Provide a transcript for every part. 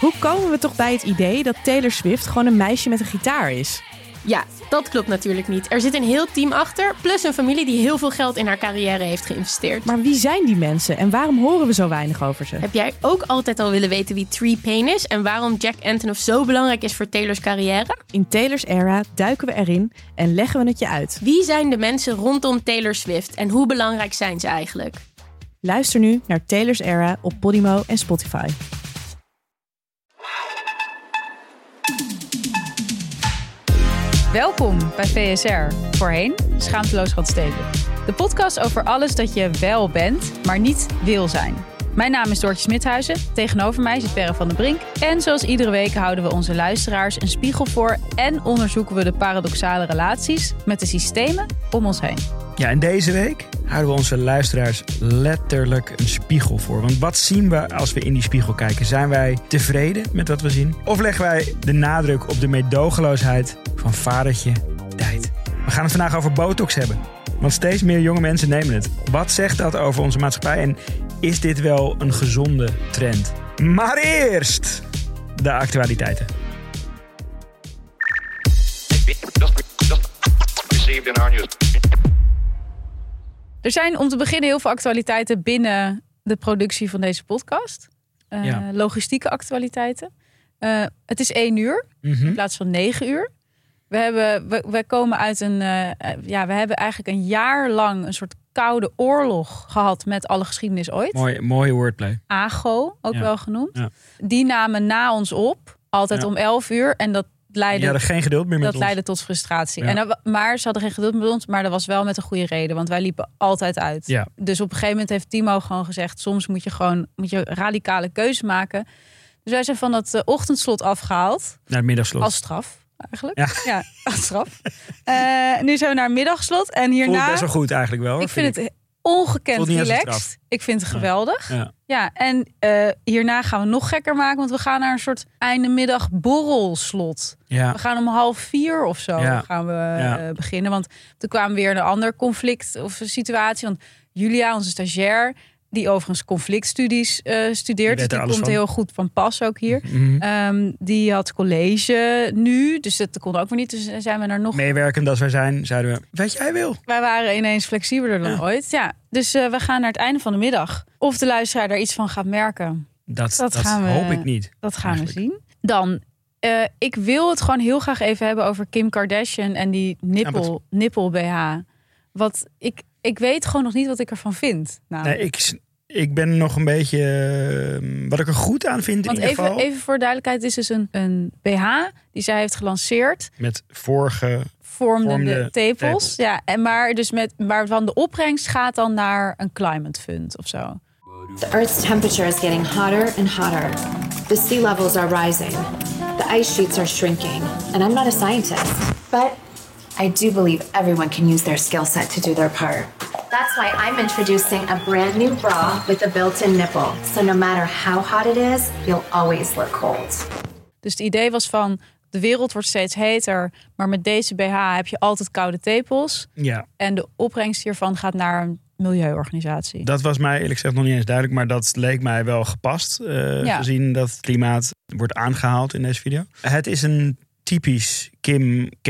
Hoe komen we toch bij het idee dat Taylor Swift gewoon een meisje met een gitaar is? Ja, dat klopt natuurlijk niet. Er zit een heel team achter, plus een familie die heel veel geld in haar carrière heeft geïnvesteerd. Maar wie zijn die mensen en waarom horen we zo weinig over ze? Heb jij ook altijd al willen weten wie Tree Payne is en waarom Jack Antonoff zo belangrijk is voor Taylor's carrière? In Taylor's era duiken we erin en leggen we het je uit. Wie zijn de mensen rondom Taylor Swift en hoe belangrijk zijn ze eigenlijk? Luister nu naar Taylor's era op Podimo en Spotify. Welkom bij VSR, voorheen Schaamteloos steken. De podcast over alles dat je wel bent, maar niet wil zijn. Mijn naam is Doortje Smithuizen, tegenover mij zit Perre van den Brink. En zoals iedere week houden we onze luisteraars een spiegel voor... en onderzoeken we de paradoxale relaties met de systemen om ons heen. Ja, en deze week houden we onze luisteraars letterlijk een spiegel voor. Want wat zien we als we in die spiegel kijken? Zijn wij tevreden met wat we zien? Of leggen wij de nadruk op de meedogenloosheid van vadertje tijd? We gaan het vandaag over botox hebben. Want steeds meer jonge mensen nemen het. Wat zegt dat over onze maatschappij en is dit wel een gezonde trend? Maar eerst de actualiteiten. Er zijn om te beginnen heel veel actualiteiten binnen de productie van deze podcast. Eh, Ja. Logistieke actualiteiten. Eh, het is één uur Mhm. in plaats van negen uur. We, hebben, we, we komen uit een. eh, eh, ja, we hebben eigenlijk een jaar lang een soort koude oorlog gehad met alle geschiedenis ooit. Mooi, mooie wordplay. AGO, ook Ja. wel genoemd. Ja. Die namen na ons op, altijd Ja. om 11 uur. En dat leidde, hadden geen geduld meer met dat ons. leidde tot frustratie. Ja. En dat, maar ze hadden geen geduld met ons, maar dat was wel met een goede reden. Want wij liepen altijd uit. Ja. Dus op een gegeven moment heeft Timo gewoon gezegd: soms moet je gewoon moet je radicale keuze maken. Dus wij zijn van dat eh, ochtendslot afgehaald. Naar het middagslot. Als straf, eigenlijk. Ja. Ja, straf. Eh, nu zijn we naar middagslot. En Voelt hierna... best wel goed eigenlijk wel. ik vind het ongekend Voelt relaxed. Ik vind het geweldig. Ja. Ja, en eh, hierna gaan we nog gekker maken. Want we gaan naar een soort einde middag borrelslot. Ja. We gaan om half vier of zo gaan we eh, beginnen. Want toen kwam weer een ander conflict of een situatie. Want Julia, onze stagiair, die overigens conflictstudies eh, studeert. Dus die komt van. heel goed van pas ook hier. Mhm. Ehm, die had college nu, dus dat kon ook weer niet. Dus zijn we er nog Meewerkend als wij zijn, zeiden we, weet jij wil. wij waren ineens flexibeler dan Ja. ooit. Ja, dus eh, we gaan naar het einde van de middag. Of de luisteraar daar iets van gaat merken, Dat, Dat dat, gaan we- hoop ik niet. dat gaan Eigenlijk. we zien. Dan, eh, ik wil het gewoon heel graag even hebben over Kim Kardashian en die nippel, nippel BH. Wat ik, ik weet gewoon nog niet wat ik ervan vind. Nou, Nee, ik, ik ben nog een beetje... eh, wat ik er goed aan vind in Want even, geval... even voor duidelijkheid, het is dus een, een BH die zij heeft gelanceerd. Met vorige... Vormde, Vormde de tepels. tepels. Ja, en maar dus met waarvan de opbrengst gaat dan naar een climate fund of zo. The Earth's temperature is getting hotter and hotter. The sea levels are rising. The ice sheets are shrinking. And I'm not a scientist. But I do believe everyone can use their skill set to do their part. That's why I'm introducing a brand new bra with a built in nipple. So no matter how hot it is, you'll always look cold. Dus het idee was van de wereld wordt steeds heter, maar met deze BH heb je altijd koude tepels. Ja, En de opbrengst hiervan gaat naar een milieuorganisatie. dat was mij eerlijk gezegd nog niet eens duidelijk. Maar dat leek mij wel gepast. eh, Ja. Gezien dat het klimaat wordt aangehaald in deze video. Het is een typisch Kim K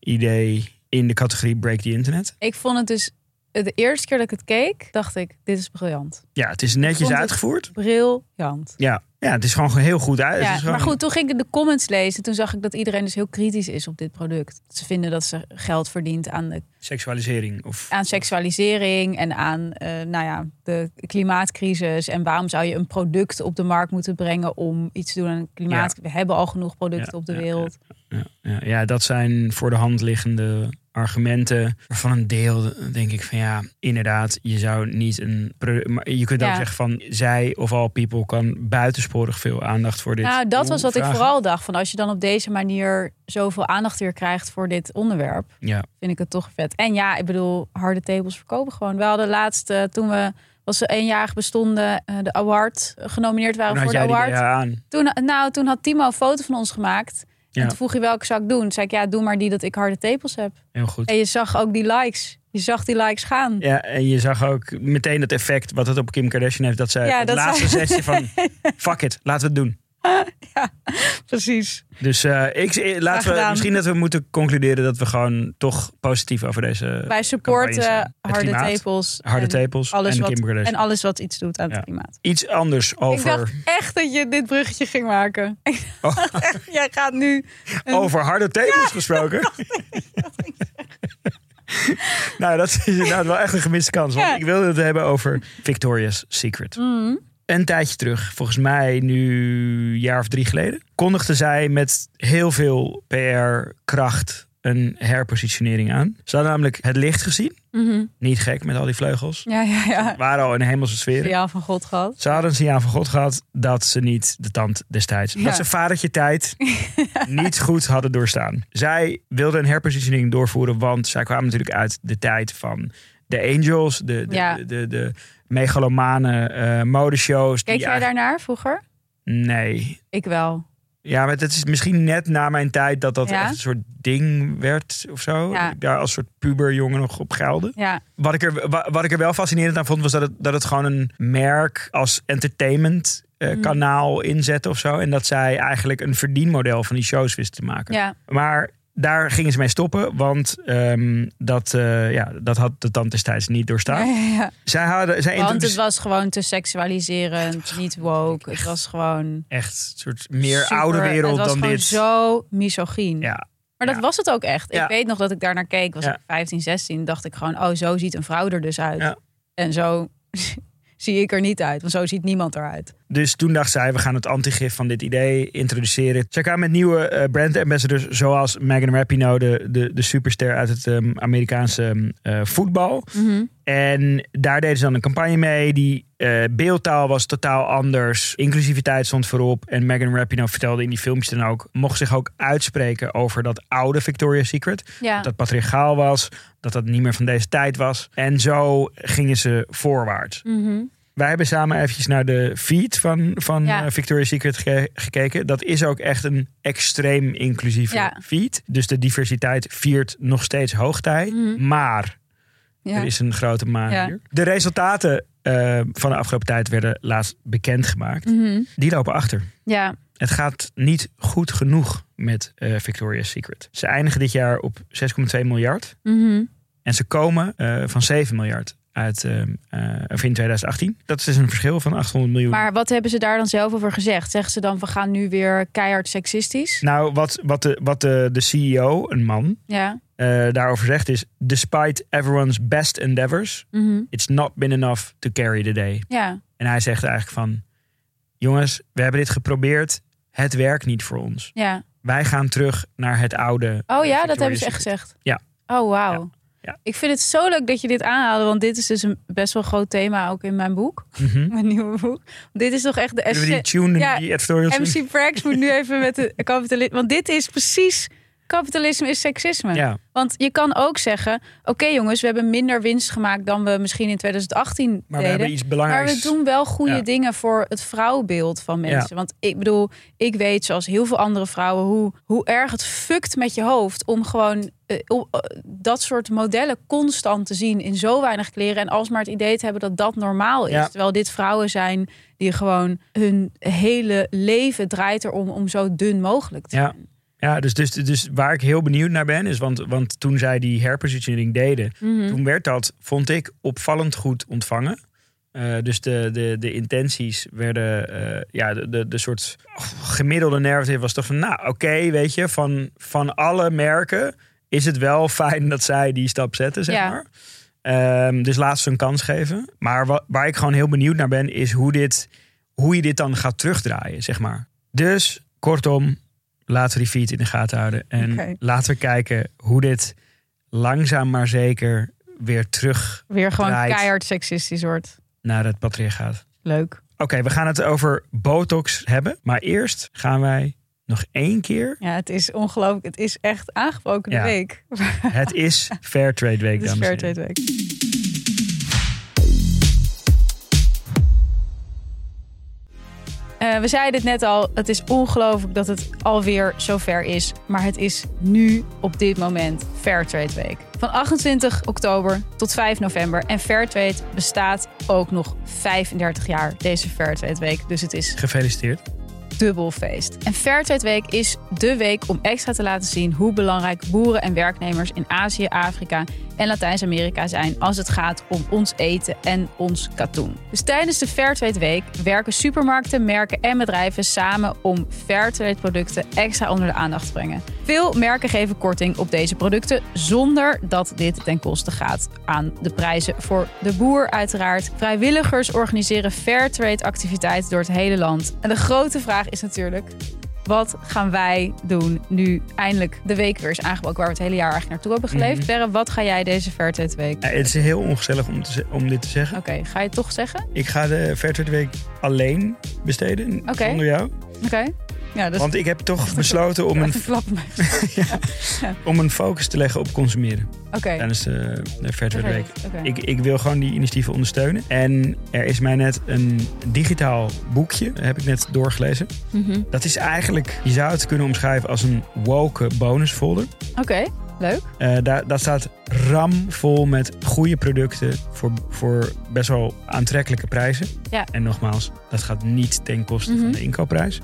idee in de categorie Break the Internet. Ik vond het dus de eerste keer dat ik het keek, dacht ik, dit is briljant. Ja, het is netjes uitgevoerd. Briljant. Ja. Ja, het is gewoon heel goed uit. Ja, gewoon- maar goed, toen ging ik de comments lezen. Toen zag ik dat iedereen dus heel kritisch is op dit product. Ze vinden dat ze geld verdient aan, de, Seksualisering. Of, aan seksualisering en aan eh, nou ja, de klimaatcrisis. En waarom zou je een product op de markt moeten brengen om iets te doen aan het klimaat? We hebben al genoeg producten Ja, op de wereld. ja, ja, ja, dat zijn voor de hand liggende argumenten. Waarvan een deel denk ik van ja, inderdaad, je zou niet een. Maar je kunt ook Ja. zeggen van zij of all people kan buitensporig veel aandacht voor dit. Nou, dat was wat ik vooral dacht. Van als je dan op deze manier zoveel aandacht weer krijgt voor dit onderwerp, Ja, vind ik het toch vet. En ja, ik bedoel, harde tables verkopen gewoon. We hadden laatst, eh, toen we was ze eenjarig bestonden, eh, de award eh, genomineerd waren toen voor de award. Toen, nou, toen had Timo een foto van ons gemaakt. Ja. En toen vroeg hij welke zou ik doen. Toen zei ik, ja, doe maar die dat ik harde tepels heb. Heel goed. En je zag ook die likes. Je zag die likes gaan. Ja, en je zag ook meteen het effect wat het op Kim Kardashian heeft. Dat zij Ja, dat laatste zij- sessie van fuck it, laten we het doen. Precies. Dus eh, ik, eh, laten we, gedaan. misschien dat we moeten concluderen dat we gewoon toch positief over deze Wij supporten harde tepels. harde en tepels alles en wat. En alles wat iets doet aan Ja. het klimaat. Iets anders Ik over, dacht echt dat je dit bruggetje ging maken. Oh. Jij gaat nu... een- over harde tepels gesproken. nou, dat is inderdaad wel echt een gemiste kans. Want Ja. ik wilde het hebben over Victoria's Secret. Mhm. Een tijdje terug, volgens mij nu een jaar of drie geleden, kondigde zij met heel veel PR-kracht een herpositionering aan. Ze hadden namelijk het licht gezien. Mhm. Niet gek met al die vleugels. Ja, ja, ja. Waren al in de hemelse sferen. Ja, van God gehad. Ze hadden een signaal van God gehad dat ze niet de tand destijds, Ja. dat ze vadertje tijd niet goed hadden doorstaan. Zij wilden een herpositionering doorvoeren, want zij kwamen natuurlijk uit de tijd van de Angels, de, de, Ja. de, de, de megalomane eh, modeshows. Keek jij eigenlijk- daarnaar vroeger? Nee. Ik wel. Ja, maar het is misschien net na mijn tijd dat dat Ja? echt een soort ding werd of zo. Ja. Daar als soort puberjongen nog op geilde. Ja, Wat ik, er, wa- wat ik er wel fascinerend aan vond, was dat het, dat het gewoon een merk als entertainment Mhm. kanaal inzette of zo. En dat zij eigenlijk een verdienmodel van die shows wisten te maken. ja. Maar daar gingen ze mee stoppen, want ehm, dat, eh, ja, dat had de tand destijds niet doorstaan. ja, ja, ja. Zij hadden, zij Want het was gewoon te seksualiserend, niet woke. Het was gewoon echt een soort meer super- oude wereld het was dan gewoon dit. zo misogyn. Ja, Maar dat was het ook echt. Ik weet nog dat ik daar naar keek, was ik 15, 16. Dacht ik gewoon, oh, zo ziet een vrouw er dus uit. En zo zie ik er niet uit, want zo ziet niemand eruit. Dus toen dacht zij, we gaan het antigif van dit idee introduceren. Zij kwamen met nieuwe eh, brand ambassadors zoals Megan Rapinoe, de, de, de superster uit het ehm, Amerikaanse ehm, eh, voetbal. En daar deden ze dan een campagne mee. Die eh, beeldtaal was totaal anders. Inclusiviteit stond voorop. En Megan Rapinoe vertelde in die filmpjes dan ook... mocht zich ook uitspreken over dat oude Victoria's Secret. Ja, Dat dat patriarchaal was. Dat dat niet meer van deze tijd was. En zo gingen ze voorwaarts. Mhm. Wij hebben samen eventjes naar de feed van, van Ja. eh, Victoria's Secret ge- gekeken. Dat is ook echt een extreem inclusieve Ja. feed. Dus de diversiteit viert nog steeds hoogtij. Mhm. Maar, ja. er is een grote maar Ja. hier. De resultaten eh, van de afgelopen tijd werden laatst bekendgemaakt. Mhm. Die lopen achter. ja. Het gaat niet goed genoeg met eh, Victoria's Secret. Ze eindigen dit jaar op 6,2 miljard. Mhm. En ze komen eh, van 7 miljard uit of in 2018. Dat is dus een verschil van 800 miljoen. Maar wat hebben ze daar dan zelf over gezegd? Zeggen ze dan, we gaan nu weer keihard seksistisch? Nou, wat, wat, de, wat de, de CEO, een man, Ja. Eh, daarover zegt is... Despite everyone's best endeavors, Mhm. it's not been enough to carry the day. Ja. En hij zegt eigenlijk van... Jongens, we hebben dit geprobeerd. Het werkt niet voor ons. Ja. Wij gaan terug naar het oude. Oh ja, dat hebben ze echt gezegd? Ja. Oh, wauw. Ja. Ja. Ik vind het zo leuk dat je dit aanhaalde, want dit is dus een best wel groot thema ook in mijn boek. Mhm. Mijn nieuwe boek. Dit is toch echt de Zullen we die essentie. tune, Ja, die editorial doen? MC Prax moet nu even met de kapitalisme. Want dit is precies. Kapitalisme is seksisme. Ja, Want je kan ook zeggen: oké jongens, we hebben minder winst gemaakt dan we misschien in 2018 maar we deden. hebben iets Maar belangrijks. we doen wel goede Ja. dingen voor het vrouwbeeld van mensen. Want ik bedoel, ik weet zoals heel veel andere vrouwen hoe, hoe erg het fukt met je hoofd om gewoon eh, eh, dat soort modellen constant te zien in zo weinig kleren. En alsmaar het idee te hebben dat dat normaal is. Ja. Terwijl dit vrouwen zijn die gewoon hun hele leven draait erom om zo dun mogelijk te Ja. zijn. Ja, dus, dus, dus waar ik heel benieuwd naar ben, is want, want toen zij die herpositionering deden, Mhm. toen werd dat, vond ik, opvallend goed ontvangen. Eh, dus de, de, de intenties werden, eh, ja, de, de, de soort gemiddelde narrative was toch van, nou oké, weet je, van, van alle merken is het wel fijn dat zij die stap zetten, zeg Ja. maar. Ehm, dus laat ze een kans geven. Maar wa- waar ik gewoon heel benieuwd naar ben, is hoe, dit, hoe je dit dan gaat terugdraaien, zeg maar. Dus, kortom, laten we die feed in de gaten houden. En laten we kijken hoe dit langzaam maar zeker weer terug Weer gewoon keihard seksistisch wordt. naar het patriarchaat. Leuk. Oké, we gaan het over botox hebben. Maar eerst gaan wij nog één keer. Ja, het is ongelooflijk. Het is echt aangebroken Ja. week. Het is Fairtrade Week, dames en Fairtrade heren. week. Eh, we zeiden het net al, het is ongelooflijk dat het alweer zover is. Maar het is nu, op dit moment, Fairtrade Week. Van 28 oktober tot 5 november. En Fairtrade bestaat ook nog 35 jaar, deze Fairtrade Week. Dus het is Gefeliciteerd. dubbel feest. En Fairtrade Week is de week om extra te laten zien hoe belangrijk boeren en werknemers in Azië, Afrika en Latijns-Amerika zijn als het gaat om ons eten en ons katoen. Dus tijdens de Fairtrade Week werken supermarkten, merken en bedrijven samen om Fairtrade producten extra onder de aandacht te brengen. Veel merken geven korting op deze producten zonder dat dit ten koste gaat aan de prijzen voor de boer uiteraard. Vrijwilligers organiseren Fairtrade activiteiten door het hele land. En de grote vraag is natuurlijk wat gaan wij doen nu eindelijk de week weer is aangebroken waar we het hele jaar eigenlijk naartoe hebben geleefd? Berre, wat ga jij deze Fairtrade week? Ja, het is heel ongezellig om, te, om dit te zeggen. Oké, ga je het toch zeggen? Ik ga de Fairtrade Week alleen besteden. Zonder jou. Oké. Ja, dus Want ik heb toch besloten om een, om een focus te leggen op consumeren. Oké. Tijdens de, de Fairtrade Week. Ik, ik wil gewoon die initiatieven ondersteunen. En er is mij net een digitaal boekje, heb ik net doorgelezen. Mhm. Dat is eigenlijk, je zou het kunnen omschrijven als een woke bonusfolder. Oké, leuk. Eh daar, daar staat ramvol met goede producten voor, voor best wel aantrekkelijke prijzen. Ja. En nogmaals, dat gaat niet ten koste Mhm. van de inkoopprijs.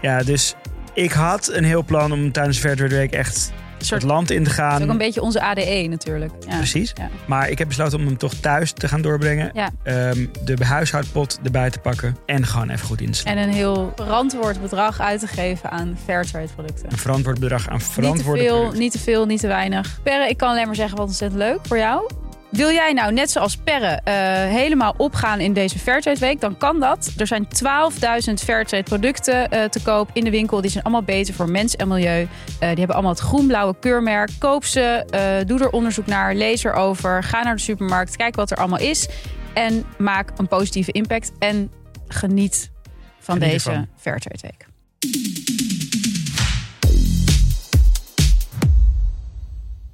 Ja, dus ik had een heel plan om tijdens Fairtrade Week echt soort, het land in te dat is gaan. ook een beetje onze ADE natuurlijk. Ja. Precies. Ja. Maar ik heb besloten om hem toch thuis te gaan doorbrengen. Ja. Ehm, de huishoudpot erbij te pakken. En gewoon even goed in te slaan. En een heel verantwoord bedrag uit te geven aan Fairtrade producten. Een verantwoord bedrag aan Niet te verantwoorde veel, producten. niet te veel, niet te weinig. Perre, ik kan alleen maar zeggen wat ontzettend leuk voor jou. Wil jij nou, net zoals Perre, eh, helemaal opgaan in deze Fairtrade Week? Dan kan dat. Er zijn 12.000 Fairtrade producten eh, te koop in de winkel. Die zijn allemaal beter voor mens en milieu. Eh, die hebben allemaal het groen-blauwe keurmerk. Koop ze, doe er onderzoek naar, lees erover. Ga naar de supermarkt, kijk wat er allemaal is. En maak een positieve impact. En geniet van Geniet deze. Fairtrade Week.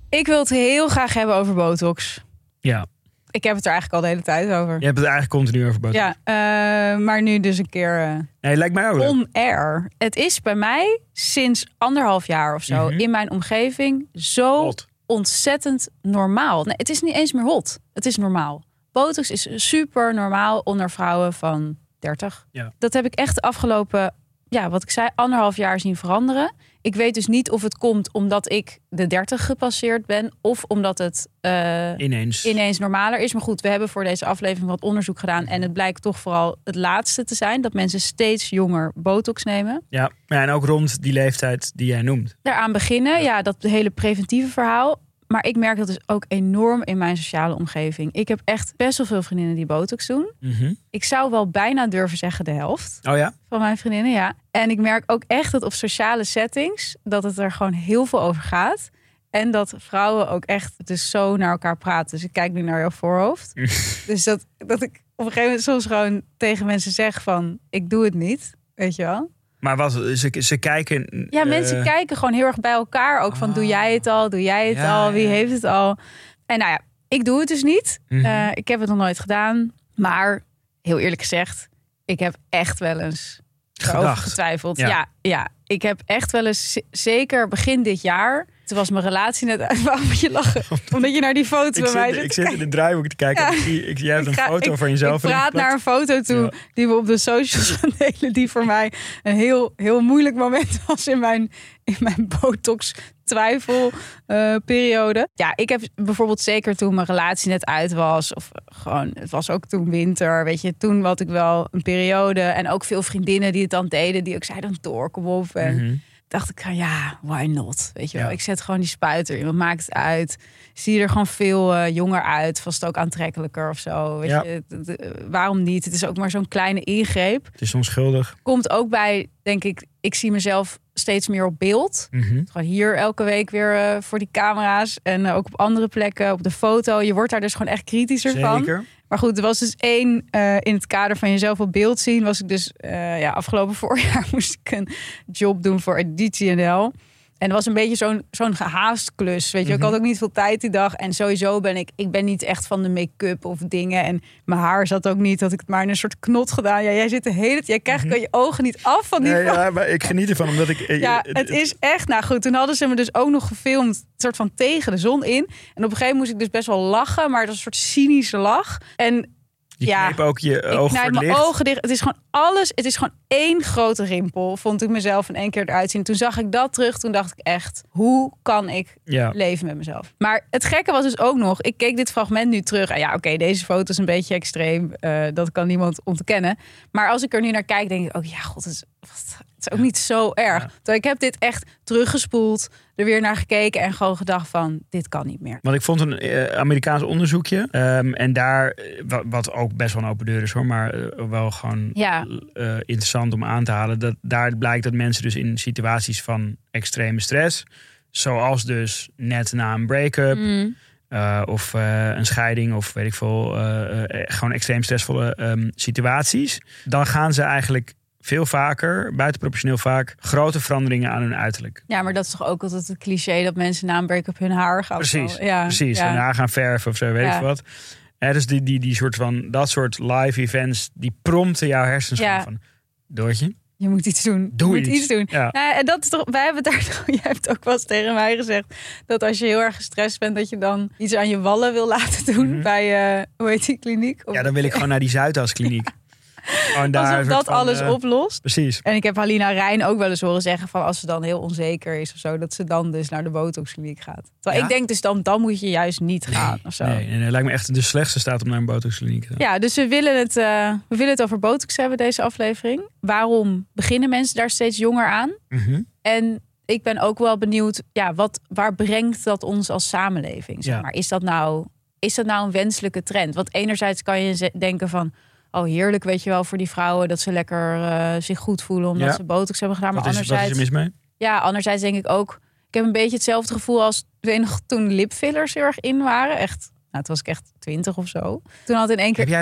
Ik wil het heel graag hebben over botox. Ja, Ik heb het er eigenlijk al de hele tijd over. je hebt het eigenlijk continu over. Ja, eh, maar nu dus een keer eh, Nee, lijkt mij ook on air. Het is bij mij sinds anderhalf jaar of zo Mhm. in mijn omgeving zo Hot. ontzettend normaal. Nee, het is niet eens meer hot. Het is normaal. Botox is super normaal onder vrouwen van 30. Ja. Dat heb ik echt de afgelopen, ja, wat ik zei, anderhalf jaar zien veranderen. Ik weet dus niet of het komt omdat ik de 30 gepasseerd ben of omdat het eh, Ineens. ineens normaler is. Maar goed, we hebben voor deze aflevering wat onderzoek gedaan. En het blijkt toch vooral het laatste te zijn. Dat mensen steeds jonger botox nemen. Ja, en ook rond die leeftijd die jij noemt. Daaraan beginnen, ja, dat hele preventieve verhaal. Maar ik merk dat dus ook enorm in mijn sociale omgeving. Ik heb echt best wel veel vriendinnen die botox doen. Mhm. Ik zou wel bijna durven zeggen de helft Oh ja? van mijn vriendinnen, ja. En ik merk ook echt dat op sociale settings... dat het er gewoon heel veel over gaat. En dat vrouwen ook echt dus zo naar elkaar praten. Dus ik kijk nu naar jouw voorhoofd. dus dat, dat ik op een gegeven moment soms gewoon tegen mensen zeg van... ik doe het niet, weet je wel. Maar wat, ze, ze kijken... Ja, eh, mensen kijken gewoon heel erg bij elkaar. Ook van, doe jij het al? Doe jij het Ja, al? Wie ja. heeft het al? En nou ja, ik doe het dus niet. Mhm. Eh, ik heb het nog nooit gedaan. Maar heel eerlijk gezegd, ik heb echt wel eens Gedacht. getwijfeld. Ja. Ja. ja, ik heb echt wel eens, zeker begin dit jaar... Toen was mijn relatie net uit. Waarom moet je lachen? Omdat je naar die foto bij mij zit, ik zit in het draaiboek te kijken. Ja. Ik zie, ik, jij hebt een ga- foto ik- van jezelf. Ik praat naar een foto toe Ja. die we op de socials gaan delen. Die voor mij een heel, heel moeilijk moment was in mijn, in mijn botox twijfel eh, periode. Ja, ik heb bijvoorbeeld zeker toen mijn relatie net uit was. Of gewoon, het was ook toen winter. Weet je, toen had ik wel een periode. En ook veel vriendinnen die het dan deden. Die ook zeiden, door, kom op. En. Dacht ik, van, ja, why not? Weet je wel, Ja. ik zet gewoon die spuit erin. Wat maakt het uit? Zie je er gewoon veel eh, jonger uit? Was het ook aantrekkelijker of zo? Weet Ja. je, waarom niet? Het is ook maar zo'n kleine ingreep. Het is onschuldig. Komt ook bij denk ik, ik zie mezelf steeds meer op beeld. Mhm. Gewoon hier elke week weer eh, voor die camera's. En eh, ook op andere plekken, op de foto. Je wordt daar dus gewoon echt kritischer van. Maar goed, er was dus één eh, in het kader van jezelf op beeld zien. Was ik dus ja, afgelopen voorjaar moest ik een job doen voor Editie NL. En het was een beetje zo'n zo'n gehaast klus. Weet je, ik Mhm. had ook niet veel tijd die dag. En sowieso ben ik, ik ben niet echt van de make-up of dingen. En mijn haar zat ook niet. Had ik het maar in een soort knot gedaan. Ja, jij zit de hele tijd. Jij krijgt Mhm. je ogen niet af van die Nee, ja, maar ik geniet ervan omdat ik. ja, het is echt. Nou goed, toen hadden ze me dus ook nog gefilmd, soort van tegen de zon in. En op een gegeven moment moest ik dus best wel lachen, maar dat was een soort cynische lach. En Je ja, ook je ik ogen voor mijn ogen dicht. Het is gewoon alles. Het is gewoon één grote rimpel. Vond ik mezelf in één keer eruit zien. Toen zag ik dat terug. Toen dacht ik echt, hoe kan ik Ja. leven met mezelf? Maar het gekke was dus ook nog. Ik keek dit fragment nu terug. En ja, oké, deze foto is een beetje extreem. eh, dat kan niemand ontkennen. Maar als ik er nu naar kijk, denk ik ook, ja, god, het is, wat- het is ook niet zo erg. Ja. Ik heb dit echt teruggespoeld, er weer naar gekeken en gewoon gedacht van, dit kan niet meer. Want ik vond een eh, Amerikaans onderzoekje. ehm, en daar, eh, wa- wat ook best wel een open deur is hoor, maar eh, wel gewoon Ja. interessant om aan te halen. Dat daar blijkt dat mensen dus in situaties van extreme stress, zoals dus net na een break-up. Mm. of een scheiding of weet ik veel, gewoon extreem stressvolle ehm, situaties. Dan gaan ze eigenlijk veel vaker, buitenproportioneel vaak, grote veranderingen aan hun uiterlijk. Ja, maar dat is toch ook altijd het cliché dat mensen na een break-up hun haar gaan Precies. Ja, precies. ja. En daar gaan verven of zo, weet Ja. ik wat. Hè, dus die, die, die soort van, dat soort live events, die prompten jouw hersens Ja. van, Doortje, Je moet iets doen. doe je moet iets. iets doen. Ja. Nou, en dat is toch, wij hebben daar, jij hebt ook wel eens tegen mij gezegd dat als je heel erg gestrest bent, dat je dan iets aan je wallen wil laten doen Mhm. bij, eh, hoe heet die kliniek? Of- ja, dan wil ik gewoon naar die Zuidaskliniek. daar een Alsof soort dat van, alles eh, oplost. Precies. En ik heb Halina Rijn ook wel eens horen zeggen van als ze dan heel onzeker is of zo, dat ze dan dus naar de botoxkliniek gaat. Terwijl Ja? ik denk dus dan, dan moet je juist niet gaan of zo. Nee, nee, nee, lijkt me echt de slechtste staat om naar een botoxkliniek te gaan. Ja, dus we willen, het, eh, we willen het over botox hebben, deze aflevering. Waarom beginnen mensen daar steeds jonger aan? Mhm. En ik ben ook wel benieuwd, ja, wat, waar brengt dat ons als samenleving? Zeg Ja. maar. is, dat nou, is dat nou een wenselijke trend? Want enerzijds kan je denken van, oh heerlijk, weet je wel, voor die vrouwen dat ze lekker eh, zich goed voelen omdat Ja. ze botox hebben gedaan. Maar Wat, is, wat is anderzijds, er mis mee? ja, anderzijds denk ik ook, ik heb een beetje hetzelfde gevoel als nog toen lipfillers heel erg in waren. Echt, nou, toen was ik echt twintig of zo. Toen had in één keer Heb jij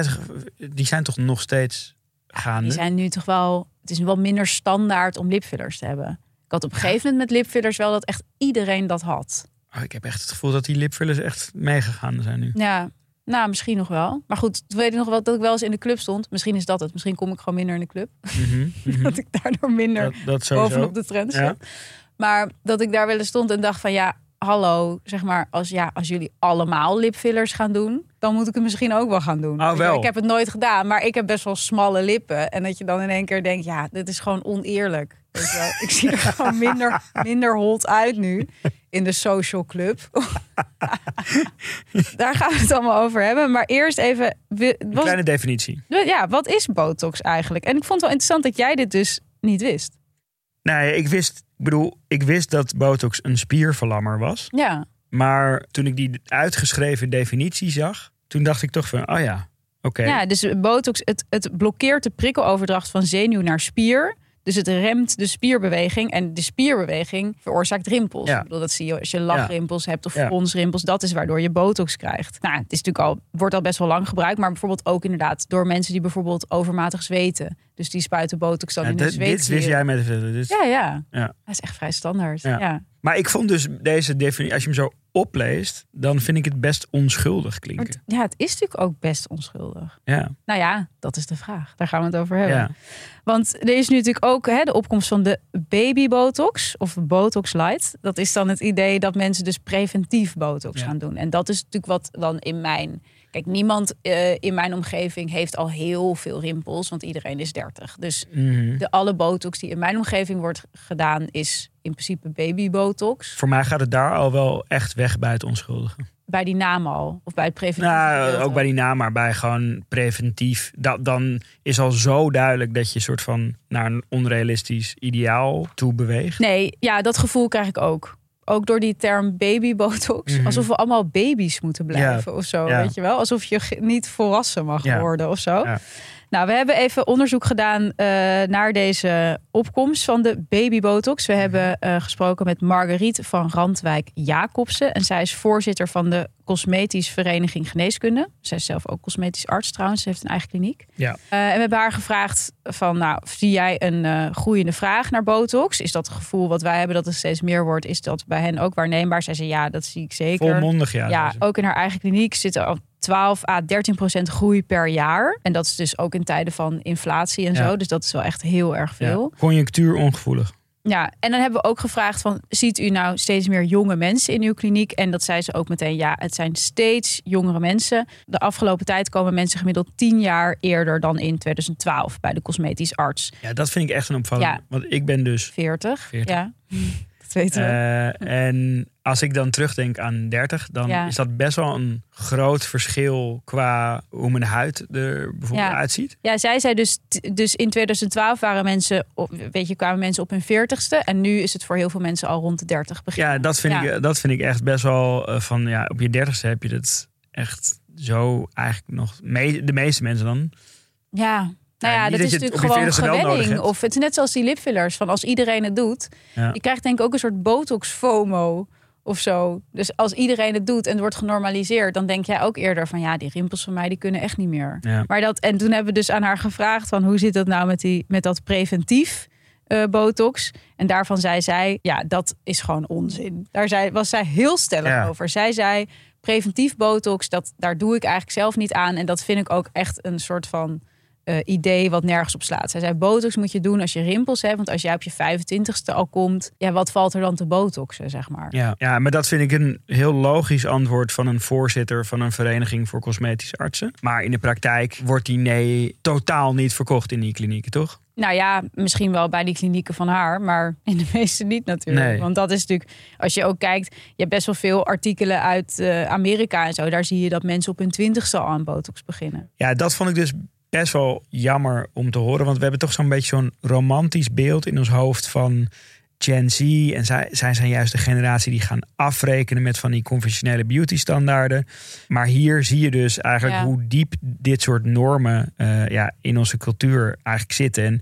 het die zijn toch nog steeds gaande? Die zijn nu toch wel. Het is wel minder standaard om lipfillers te hebben. Ik had op een gegeven moment met lipfillers wel dat echt iedereen dat had. Oh, ik heb echt het gevoel dat die lipfillers echt meegegaan zijn nu. Ja, nou misschien nog wel. Maar goed, toen weet ik nog wel dat ik wel eens in de club stond. Misschien is dat het. Misschien kom ik gewoon minder in de club. Mhm, mhm. Dat ik daardoor minder dat, dat bovenop de trend Ja. zit. Maar dat ik daar wel eens stond en dacht van ja, hallo, zeg maar, als, ja, als jullie allemaal lipfillers gaan doen, dan moet ik het misschien ook wel gaan doen. Oh, wel. Ik heb het nooit gedaan, maar ik heb best wel smalle lippen. En dat je dan in één keer denkt, ja, dit is gewoon oneerlijk. Ik zie er gewoon minder, minder hot uit nu in de social club. daar gaan we het allemaal over hebben. Maar eerst even, Een kleine definitie. ja, wat is botox eigenlijk? En ik vond het wel interessant dat jij dit dus niet wist. Nee, ik wist, ik bedoel, ik wist dat botox een spierverlammer was. Ja, Maar toen ik die uitgeschreven definitie zag, toen dacht ik toch van, oh ja, oké. Ja, dus botox, het, het blokkeert de prikkeloverdracht van zenuw naar spier. Dus het remt de spierbeweging. En de spierbeweging veroorzaakt rimpels. Ja. Ik bedoel, dat zie je als je lachrimpels hebt of fronsrimpels. Dat is waardoor je botox krijgt. Nou, het is natuurlijk al, wordt al best wel lang gebruikt. Maar bijvoorbeeld ook inderdaad door mensen die bijvoorbeeld overmatig zweten. Dus die spuiten botox dan Ja, in de dit, dit wist jij met dit. Ja, ja, Ja. Dat is echt vrij standaard. Ja. Ja. Maar ik vond dus deze definitie, als je hem zo opleest, dan vind ik het best onschuldig klinken. het, ja, het is natuurlijk ook best onschuldig. Ja, Nou ja, dat is de vraag. Daar gaan we het over hebben. ja. Want er is nu natuurlijk ook hè, de opkomst van de baby botox of botox light. Dat is dan het idee dat mensen dus preventief botox gaan doen. En dat is natuurlijk wat dan in mijn... Kijk, niemand eh, in mijn omgeving heeft al heel veel rimpels, want iedereen is 30. Dus Mhm. de alle botox die in mijn omgeving wordt gedaan is in principe baby botox. Voor mij gaat het daar al wel echt weg bij het onschuldige. Bij die naam al, of bij het preventief. Nou, ook bij die naam, maar bij gewoon preventief. Dat, dan is al zo duidelijk dat je soort van naar een onrealistisch ideaal toe beweegt. Nee, ja, dat gevoel krijg ik ook. Ook door die term baby botox. Mhm. Alsof we allemaal baby's moeten blijven of zo. Weet je wel? Alsof je niet volwassen mag worden of zo. Nou, we hebben even onderzoek gedaan eh, naar deze opkomst van de babybotox. We hebben eh, gesproken met Marguerite van Randwijk Jacobsen. En zij is voorzitter van de Cosmetisch Vereniging Geneeskunde. Zij is zelf ook cosmetisch arts trouwens. Ze heeft een eigen kliniek. Ja. Eh, en we hebben haar gevraagd van, nou, zie jij een groeiende vraag naar botox? Is dat het gevoel wat wij hebben dat er steeds meer wordt, is dat bij hen ook waarneembaar? Zij zei, ja, dat zie ik zeker. Volmondig, ja. Ja, ook in haar eigen kliniek zitten al 12 à 13 procent groei per jaar. En dat is dus ook in tijden van inflatie en Ja. zo. Dus dat is wel echt heel erg veel. Ja. Conjunctuur ongevoelig. Ja, en dan hebben we ook gevraagd van, ziet u nou steeds meer jonge mensen in uw kliniek? En dat zei ze ook meteen, ja, het zijn steeds jongere mensen. De afgelopen tijd komen mensen gemiddeld 10 jaar eerder dan in 2012 bij de cosmetisch arts. Ja, dat vind ik echt een opvallend. Ja. Want ik ben dus 40, 40. ja. Dat weten we. Eh, en als ik dan terugdenk aan 30, dan Ja. is dat best wel een groot verschil qua hoe mijn huid er bijvoorbeeld Ja. uitziet. Ja, zij zei dus, dus in 2012 waren mensen, op, weet je, kwamen mensen op hun 40ste. En nu is het voor heel veel mensen al rond de 30 beginnen. Ja, dat vind, Ja. Ik, dat vind ik echt best wel eh, van ja, op je 30ste heb je het echt zo eigenlijk nog. De meeste mensen dan. Ja, nou ja, niet dat dat is natuurlijk gewoon 40ste wel nodig gewenning. Of het is net zoals die lipfillers. Van als iedereen het doet. Ja. Je krijgt denk ik ook een soort botox-FOMO of zo. Dus als iedereen het doet en het wordt genormaliseerd... dan denk jij ook eerder van ja, die rimpels van mij die kunnen echt niet meer. Ja. Maar dat, en toen hebben we dus aan haar gevraagd van hoe zit dat nou met, die, met dat preventief eh, botox? En daarvan zei zij, ja, dat is gewoon onzin. Daar zei, was zij heel stellig Ja. over. Zij zei, preventief botox, dat, daar doe ik eigenlijk zelf niet aan. En dat vind ik ook echt een soort van eh, idee wat nergens op slaat. Zij zei, botox moet je doen als je rimpels hebt. Want als jij op je 25ste al komt, ja, wat valt er dan te botoxen, zeg maar. Ja. ja, maar dat vind ik een heel logisch antwoord van een voorzitter van een vereniging voor cosmetische artsen. Maar in de praktijk wordt die nee totaal niet verkocht in die klinieken, toch? Nou ja, misschien wel bij die klinieken van haar, maar in de meeste niet natuurlijk. Nee. Want dat is natuurlijk, als je ook kijkt, je hebt best wel veel artikelen uit eh, Amerika en zo. Daar zie je dat mensen op hun twintigste al aan botox beginnen. Ja, dat vond ik dus best wel jammer om te horen. Want we hebben toch zo'n beetje zo'n romantisch beeld in ons hoofd van Gen Z. En zij, zij zijn juist de generatie die gaan afrekenen met van die conventionele beauty standaarden. Maar hier zie je dus eigenlijk Ja. hoe diep dit soort normen eh, ja, in onze cultuur eigenlijk zitten. En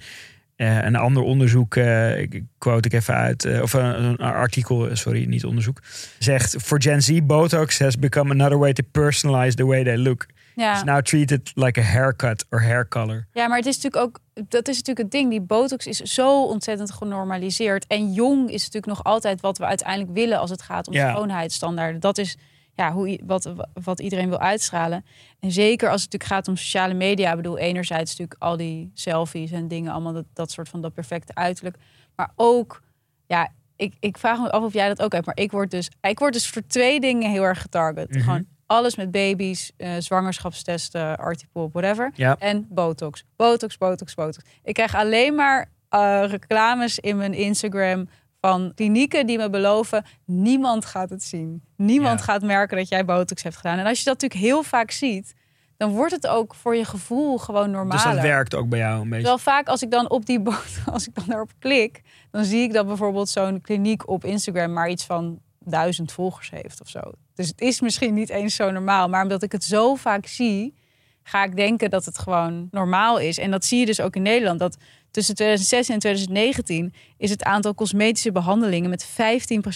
eh, een ander onderzoek, ik quote ik even uit, of een, een artikel, sorry, niet onderzoek, zegt: For Gen Z, Botox has become another way to personalize the way they look. Ja. It's now treated like a haircut or hair color. Ja, maar het is natuurlijk ook, dat is natuurlijk het ding. Die botox is zo ontzettend genormaliseerd. En jong is natuurlijk nog altijd wat we uiteindelijk willen als het gaat om Ja. schoonheidsstandaarden. Dat is ja, hoe, wat, wat iedereen wil uitstralen. En zeker als het natuurlijk gaat om sociale media. Ik bedoel, enerzijds natuurlijk al die selfies en dingen, allemaal dat, dat soort van dat perfecte uiterlijk. Maar ook, ja, ik, ik vraag me af of jij dat ook hebt. Maar ik word dus, ik word dus voor twee dingen heel erg getarget. Mhm. Gewoon alles met baby's, eh, zwangerschapstesten, artipol, whatever. Ja. En botox. Botox, botox, botox. Ik krijg alleen maar eh, reclames in mijn Instagram van klinieken die me beloven: niemand gaat het zien. Niemand Ja. gaat merken dat jij botox hebt gedaan. En als je dat natuurlijk heel vaak ziet, dan wordt het ook voor je gevoel gewoon normaler. Dus dat werkt ook bij jou een beetje. Terwijl vaak als ik dan op die boot, als ik dan daarop klik, dan zie ik dat bijvoorbeeld zo'n kliniek op Instagram maar iets van duizend volgers heeft of zo. Dus het is misschien niet eens zo normaal, maar omdat ik het zo vaak zie, ga ik denken dat het gewoon normaal is. En dat zie je dus ook in Nederland. Dat tussen 2016 en 2019 is het aantal cosmetische behandelingen met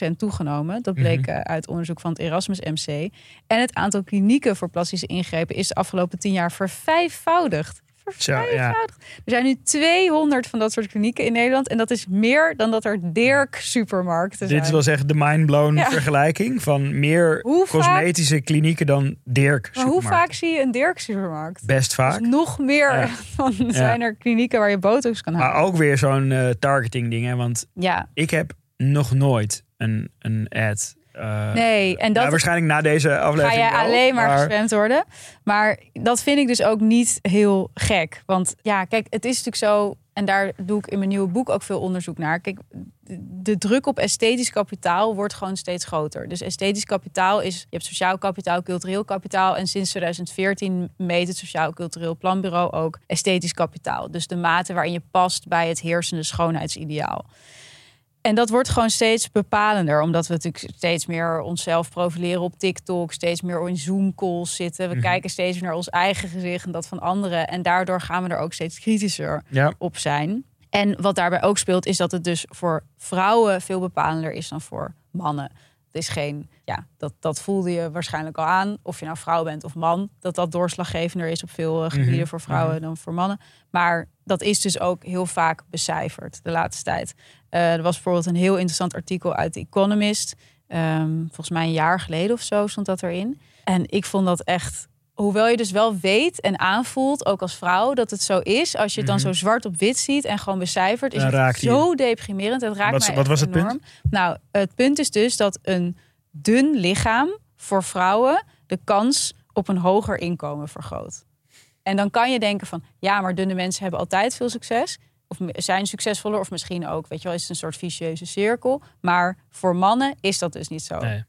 15% toegenomen. Dat bleek eh, uit onderzoek van het Erasmus MC. En het aantal klinieken voor plastische ingrepen is de afgelopen 10 jaar vervijfvoudigd. Ja. Er zijn nu 200 van dat soort klinieken in Nederland. En dat is meer dan dat er Dirk supermarkten zijn. Dit wil zeggen de mindblown Ja. vergelijking van meer Hoe vaak- cosmetische klinieken dan Dirk. maar hoe vaak zie je een Dirk supermarkt? Best vaak. Dus nog meer Ja. van zijn er klinieken waar je botox kan halen. Maar ook weer zo'n eh, targeting ding. Hè? Want Ja, ik heb nog nooit een, een ad. Eh, nee. En dat ja, waarschijnlijk na deze ga aflevering je wel, alleen maar, maar worden. Maar dat vind ik dus ook niet heel gek. Want ja, kijk, het is natuurlijk zo... en daar doe ik in mijn nieuwe boek ook veel onderzoek naar. Kijk, de- de druk op esthetisch kapitaal wordt gewoon steeds groter. Dus esthetisch kapitaal is... je hebt sociaal kapitaal, cultureel kapitaal... en sinds 2014 meet het Sociaal Cultureel Planbureau ook esthetisch kapitaal. Dus de mate waarin je past bij het heersende schoonheidsideaal. En dat wordt gewoon steeds bepalender, omdat we natuurlijk steeds meer onszelf profileren op TikTok, steeds meer in Zoom-calls zitten. We Mhm. kijken steeds meer naar ons eigen gezicht en dat van anderen. En daardoor gaan we er ook steeds kritischer Ja. op zijn. En wat daarbij ook speelt, is dat het dus voor vrouwen veel bepalender is dan voor mannen. Het is geen, ja, dat, dat voelde je waarschijnlijk al aan, of je nou vrouw bent of man, dat dat doorslaggevender is op veel eh, gebieden Mhm, voor vrouwen dan voor mannen. Maar dat is dus ook heel vaak becijferd de laatste tijd. Eh, er was bijvoorbeeld een heel interessant artikel uit The Economist. Ehm, volgens mij een jaar geleden of zo stond dat erin. En ik vond dat echt, hoewel je dus wel weet en aanvoelt, ook als vrouw, dat het zo is. Als je het dan Mhm. zo zwart op wit ziet en gewoon becijfert, is Dan het zo deprimerend. Het raakt Wat- mij wat echt was het punt? enorm. Nou, het punt is dus dat een dun lichaam voor vrouwen de kans op een hoger inkomen vergroot. En dan kan je denken van, ja, maar dunne mensen hebben altijd veel succes. Of zijn succesvoller, of misschien ook, weet je wel, is het een soort vicieuze cirkel. Maar voor mannen is dat dus niet zo. Nee.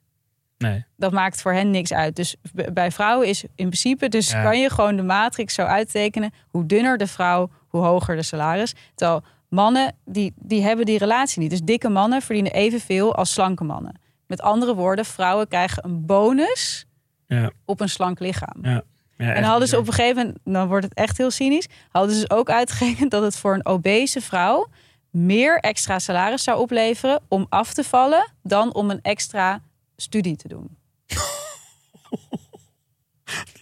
Nee. Dat maakt voor hen niks uit. Dus bij vrouwen is in principe, dus Ja. kan je gewoon de matrix zo uittekenen. Hoe dunner de vrouw, hoe hoger de salaris. Terwijl mannen, die, die hebben die relatie niet. Dus dikke mannen verdienen evenveel als slanke mannen. Met andere woorden, vrouwen krijgen een bonus Ja. op een slank lichaam. Ja. Ja, En hadden ze op een gegeven moment, dan wordt het echt heel cynisch, hadden ze ook uitgerekend dat het voor een obese vrouw meer extra salaris zou opleveren om af te vallen dan om een extra studie te doen.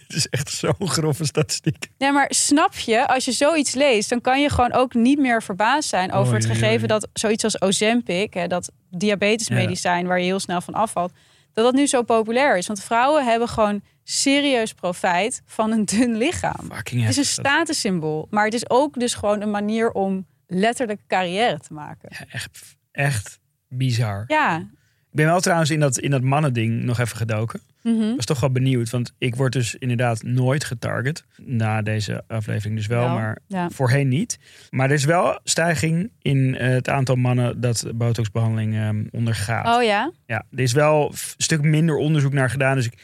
Het is echt zo'n grove statistiek. Ja, maar snap je, als je zoiets leest, dan kan je gewoon ook niet meer verbaasd zijn over het gegeven dat zoiets als Ozempic, hè, dat diabetesmedicijn waar je heel snel van afvalt, dat dat nu zo populair is. Want vrouwen hebben gewoon serieus profijt van een dun lichaam. Fucking Het is een statussymbool, maar het is ook dus gewoon een manier om letterlijk carrière te maken. Ja, echt, echt bizar. Ja, ben wel trouwens in dat, in dat mannending nog even gedoken. mhm. was toch wel benieuwd, want ik word dus inderdaad nooit getarget. Na deze aflevering dus wel, maar ja. voorheen niet. Maar er is wel stijging in eh, het aantal mannen dat botoxbehandeling ehm, ondergaat. Oh ja? Ja, er is wel een stuk minder onderzoek naar gedaan. Dus ik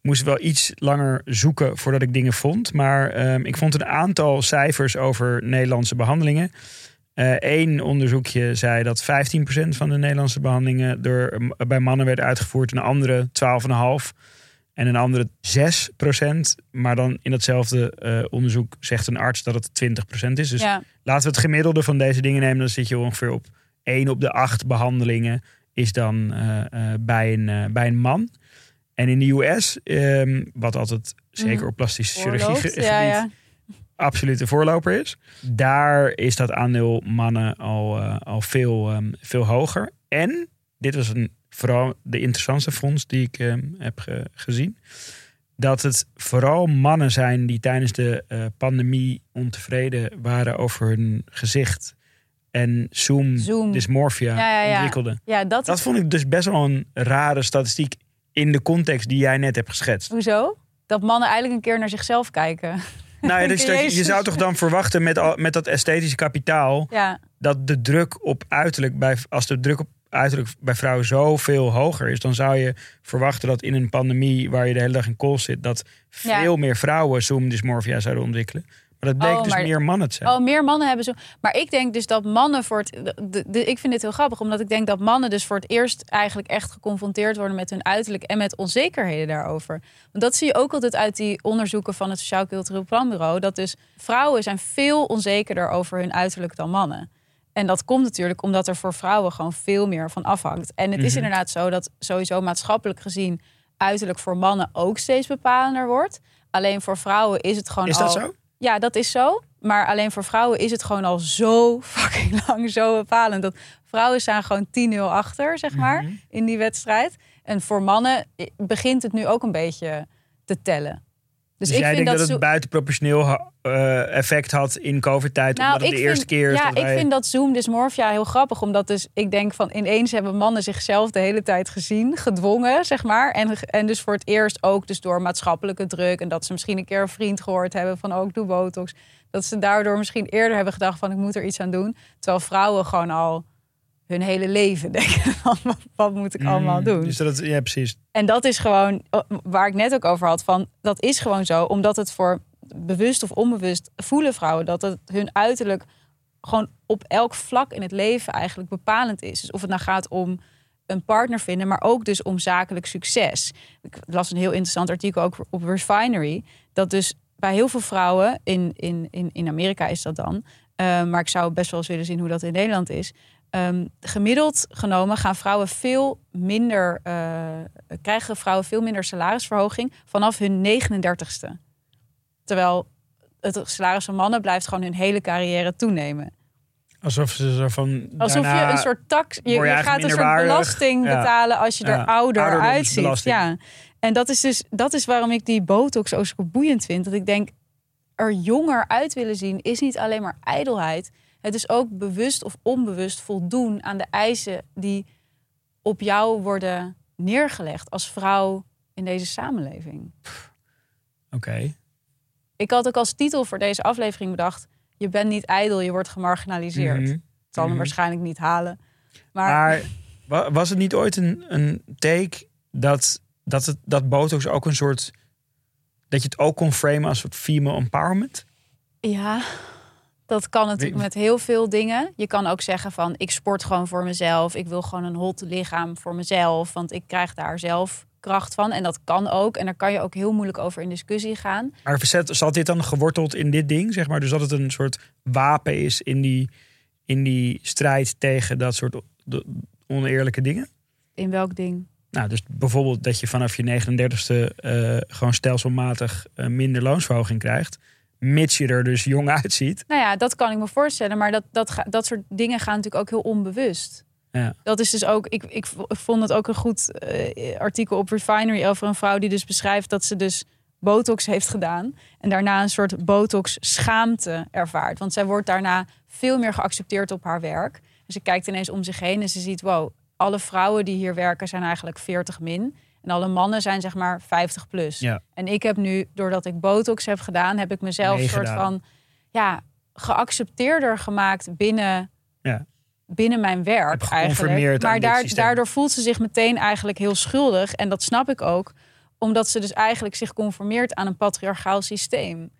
moest wel iets langer zoeken voordat ik dingen vond. Maar ehm, ik vond een aantal cijfers over Nederlandse behandelingen. Eén onderzoekje zei dat 15% van de Nederlandse behandelingen door, eh, bij mannen werd uitgevoerd. Een andere 12,5%. En een andere 6%. Maar dan in datzelfde eh, onderzoek zegt een arts dat het 20% is. Dus ja. Laten we het gemiddelde van deze dingen nemen. Dan zit je ongeveer op 1 op de 8 behandelingen is dan eh, eh, bij, een, eh, bij een man. En in de US, ehm, wat altijd zeker Mhm. op plastische chirurgie gebied Ja, ja. Absoluut de voorloper is. Daar is dat aandeel mannen al, eh, al veel, ehm, veel hoger. En dit was een, vooral de interessantste fonds die ik ehm, heb ge- gezien. Dat het vooral mannen zijn die tijdens de eh, pandemie ontevreden waren over hun gezicht. En Zoom, Zoom. dysmorphia Ja, ja, ja. ontwikkelden. Ja, dat, Dat is... vond ik dus best wel een rare statistiek in de context die jij net hebt geschetst. Hoezo? Dat mannen eigenlijk een keer naar zichzelf kijken. Nou ja, dus dat, je zou toch dan verwachten met, al, met dat esthetische kapitaal Ja, dat de druk op uiterlijk bij als de druk op uiterlijk bij vrouwen zoveel hoger is, dan zou je verwachten dat in een pandemie waar je de hele dag in kool zit, dat Ja. veel meer vrouwen zoom dysmorphia zouden ontwikkelen. Maar dat bleek Oh, dus maar- meer mannen te zijn. Oh, meer mannen hebben zo. Maar ik denk dus dat mannen voor het. De, de- ik vind dit heel grappig, omdat ik denk dat mannen dus voor het eerst eigenlijk echt geconfronteerd worden met hun uiterlijk en met onzekerheden daarover. Want dat zie je ook altijd uit die onderzoeken van het Sociaal Cultureel Planbureau. Dat dus vrouwen zijn veel onzekerder over hun uiterlijk dan mannen. En dat komt natuurlijk omdat er voor vrouwen gewoon veel meer van afhangt. En het is Mhm. inderdaad zo dat sowieso maatschappelijk gezien uiterlijk voor mannen ook steeds bepalender wordt. Alleen voor vrouwen is het gewoon is dat al... zo? Ja, dat is zo. Maar alleen voor vrouwen is het gewoon al zo fucking lang zo bepalend. Dat vrouwen staan gewoon 10-0 achter, zeg maar, Mhm. in die wedstrijd. En voor mannen eh, begint het nu ook een beetje te tellen. Dus, Dus, ik jij vind denkt dat, dat, het buitenproportioneel eh, effect had in COVID-tijd, nou, omdat het de eerste keer is ja, ik vind dat Zoom dysmorphia heel grappig. Omdat dus ik denk van ineens hebben mannen zichzelf de hele tijd gezien, gedwongen, zeg maar. En, en dus voor het eerst ook dus door maatschappelijke druk. En dat ze misschien een keer een vriend gehoord hebben van ook doe botox. Dat ze daardoor misschien eerder hebben gedacht van ik moet er iets aan doen. Terwijl vrouwen gewoon al hun hele leven denken van wat, moet ik allemaal Mm, doen. Dus dat, ja, precies. En dat is gewoon waar ik net ook over had. Van, dat is gewoon zo, omdat het voor bewust of onbewust voelen vrouwen dat het hun uiterlijk gewoon op elk vlak in het leven eigenlijk bepalend is. Dus of het nou gaat om een partner vinden, maar ook dus om zakelijk succes. Ik las een heel interessant artikel ook op Refinery, dat dus bij heel veel vrouwen, in, in, in, in Amerika is dat dan, uh, maar ik zou best wel eens willen zien hoe dat in Nederland is. Um, gemiddeld genomen gaan vrouwen veel minder, uh, krijgen vrouwen veel minder salarisverhoging vanaf hun 39ste. Terwijl het salaris van mannen blijft gewoon hun hele carrière toenemen. Alsof ze zo van. Alsof je een soort tax. Je, je, gaat een soort waardig. belasting ja. betalen als je ja. er ouder uitziet. Ja. En dat is dus dat is waarom ik die botox zo boeiend vind. Dat ik denk, er jonger uit willen zien is niet alleen maar ijdelheid. Het is ook bewust of onbewust voldoen aan de eisen die op jou worden neergelegd als vrouw in deze samenleving. Oké. Okay. Ik had ook als titel voor deze aflevering bedacht: Je bent niet ijdel, je wordt gemarginaliseerd. Mm -hmm. Zal hem mm -hmm. waarschijnlijk niet halen. Maar, maar was het niet ooit een, een take dat, dat, het, dat Botox ook een soort. dat je het ook kon framen als een soort female empowerment? Ja, dat kan natuurlijk met heel veel dingen. Je kan ook zeggen van ik sport gewoon voor mezelf. Ik wil gewoon een hot lichaam voor mezelf. Want ik krijg daar zelf kracht van. En dat kan ook. En daar kan je ook heel moeilijk over in discussie gaan. Maar zat dit dan geworteld in dit ding? Zeg maar? Dus dat het een soort wapen is in die, in die strijd tegen dat soort oneerlijke dingen? In welk ding? Nou, dus bijvoorbeeld dat je vanaf je 39ste uh, gewoon stelselmatig uh, minder loonsverhoging krijgt mits je er dus jong uitziet. Nou ja, dat kan ik me voorstellen. Maar dat, dat, dat soort dingen gaan natuurlijk ook heel onbewust. Ja. Dat is dus ook, ik, ik vond het ook een goed uh, artikel op Refinery over een vrouw die dus beschrijft dat ze dus botox heeft gedaan. En daarna een soort botox schaamte ervaart. Want zij wordt daarna veel meer geaccepteerd op haar werk. En ze kijkt ineens om zich heen en ze ziet, wow, alle vrouwen die hier werken zijn eigenlijk 40 min. En alle mannen zijn zeg maar 50 plus. Ja. En ik heb nu, doordat ik botox heb gedaan, heb ik mezelf een soort van ja, geaccepteerder gemaakt binnen, ja. binnen mijn werk eigenlijk. Maar daar, daardoor voelt ze zich meteen eigenlijk heel schuldig. En dat snap ik ook, omdat ze dus eigenlijk zich conformeert aan een patriarchaal systeem.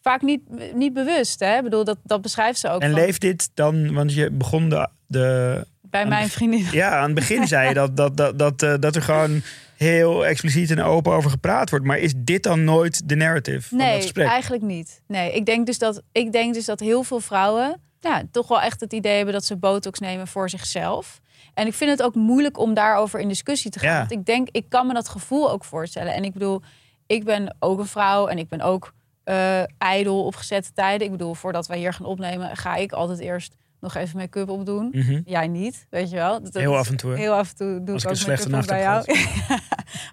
Vaak niet, niet bewust, hè? Ik bedoel, dat, dat beschrijft ze ook. En leeft dit dan, want je begon de, de bij mijn vriendin. Ja, aan het begin zei je dat, dat, dat, dat, uh, dat er gewoon heel expliciet en open over gepraat wordt. Maar is dit dan nooit de narrative van nee, dat gesprek? eigenlijk niet. Nee, ik denk, dus dat, ik denk dus dat heel veel vrouwen ja, toch wel echt het idee hebben dat ze botox nemen voor zichzelf. En ik vind het ook moeilijk om daarover in discussie te gaan. Ja. Want ik denk, ik kan me dat gevoel ook voorstellen. En ik bedoel, ik ben ook een vrouw en ik ben ook uh, ijdel op gezette tijden. Ik bedoel, voordat wij hier gaan opnemen, ga ik altijd eerst nog even make-up opdoen. Mm -hmm. Jij niet, weet je wel. Dat, heel af en toe. Heel af en toe doe Als ik ook een slechte nacht bij jou.